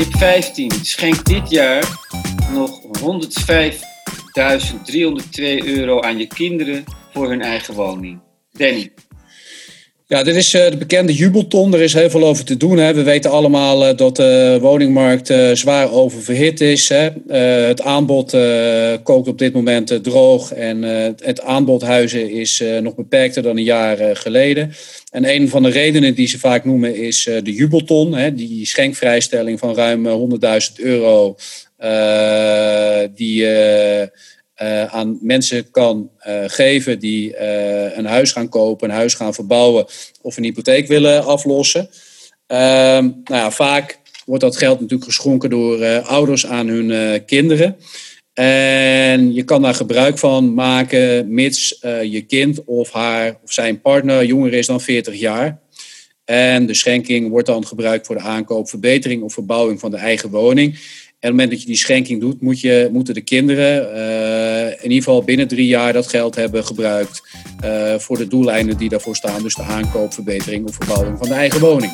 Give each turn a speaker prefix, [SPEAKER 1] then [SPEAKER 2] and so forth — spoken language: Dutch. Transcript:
[SPEAKER 1] Tip 15. Schenk dit jaar nog 105.302 euro aan je kinderen voor hun eigen woning. Danny.
[SPEAKER 2] Ja, dit is uh, de bekende jubelton. Er is heel veel over te doen. Hè. We weten allemaal uh, dat de woningmarkt uh, zwaar oververhit is. Hè. het aanbod kookt op dit moment droog. En het aanbod huizen is nog beperkter dan een jaar geleden. En een van de redenen die ze vaak noemen is de jubelton. Hè. Die schenkvrijstelling van ruim 100.000 euro. die uh, aan mensen kan uh, geven die uh, een huis gaan kopen, een huis gaan verbouwen of een hypotheek willen aflossen. Ehm, nou ja, vaak wordt dat geld natuurlijk geschonken door ouders aan hun kinderen. En je kan daar gebruik van maken mits je kind of haar of zijn partner jonger is dan 40 jaar. En de schenking wordt dan gebruikt voor de aankoop, verbetering of verbouwing van de eigen woning. En op het moment dat je die schenking doet, moet je, moeten de kinderen in ieder geval binnen drie jaar dat geld hebben gebruikt uh, voor de doeleinden die daarvoor staan. Dus de aankoop, verbetering of verbouwing van de eigen woning.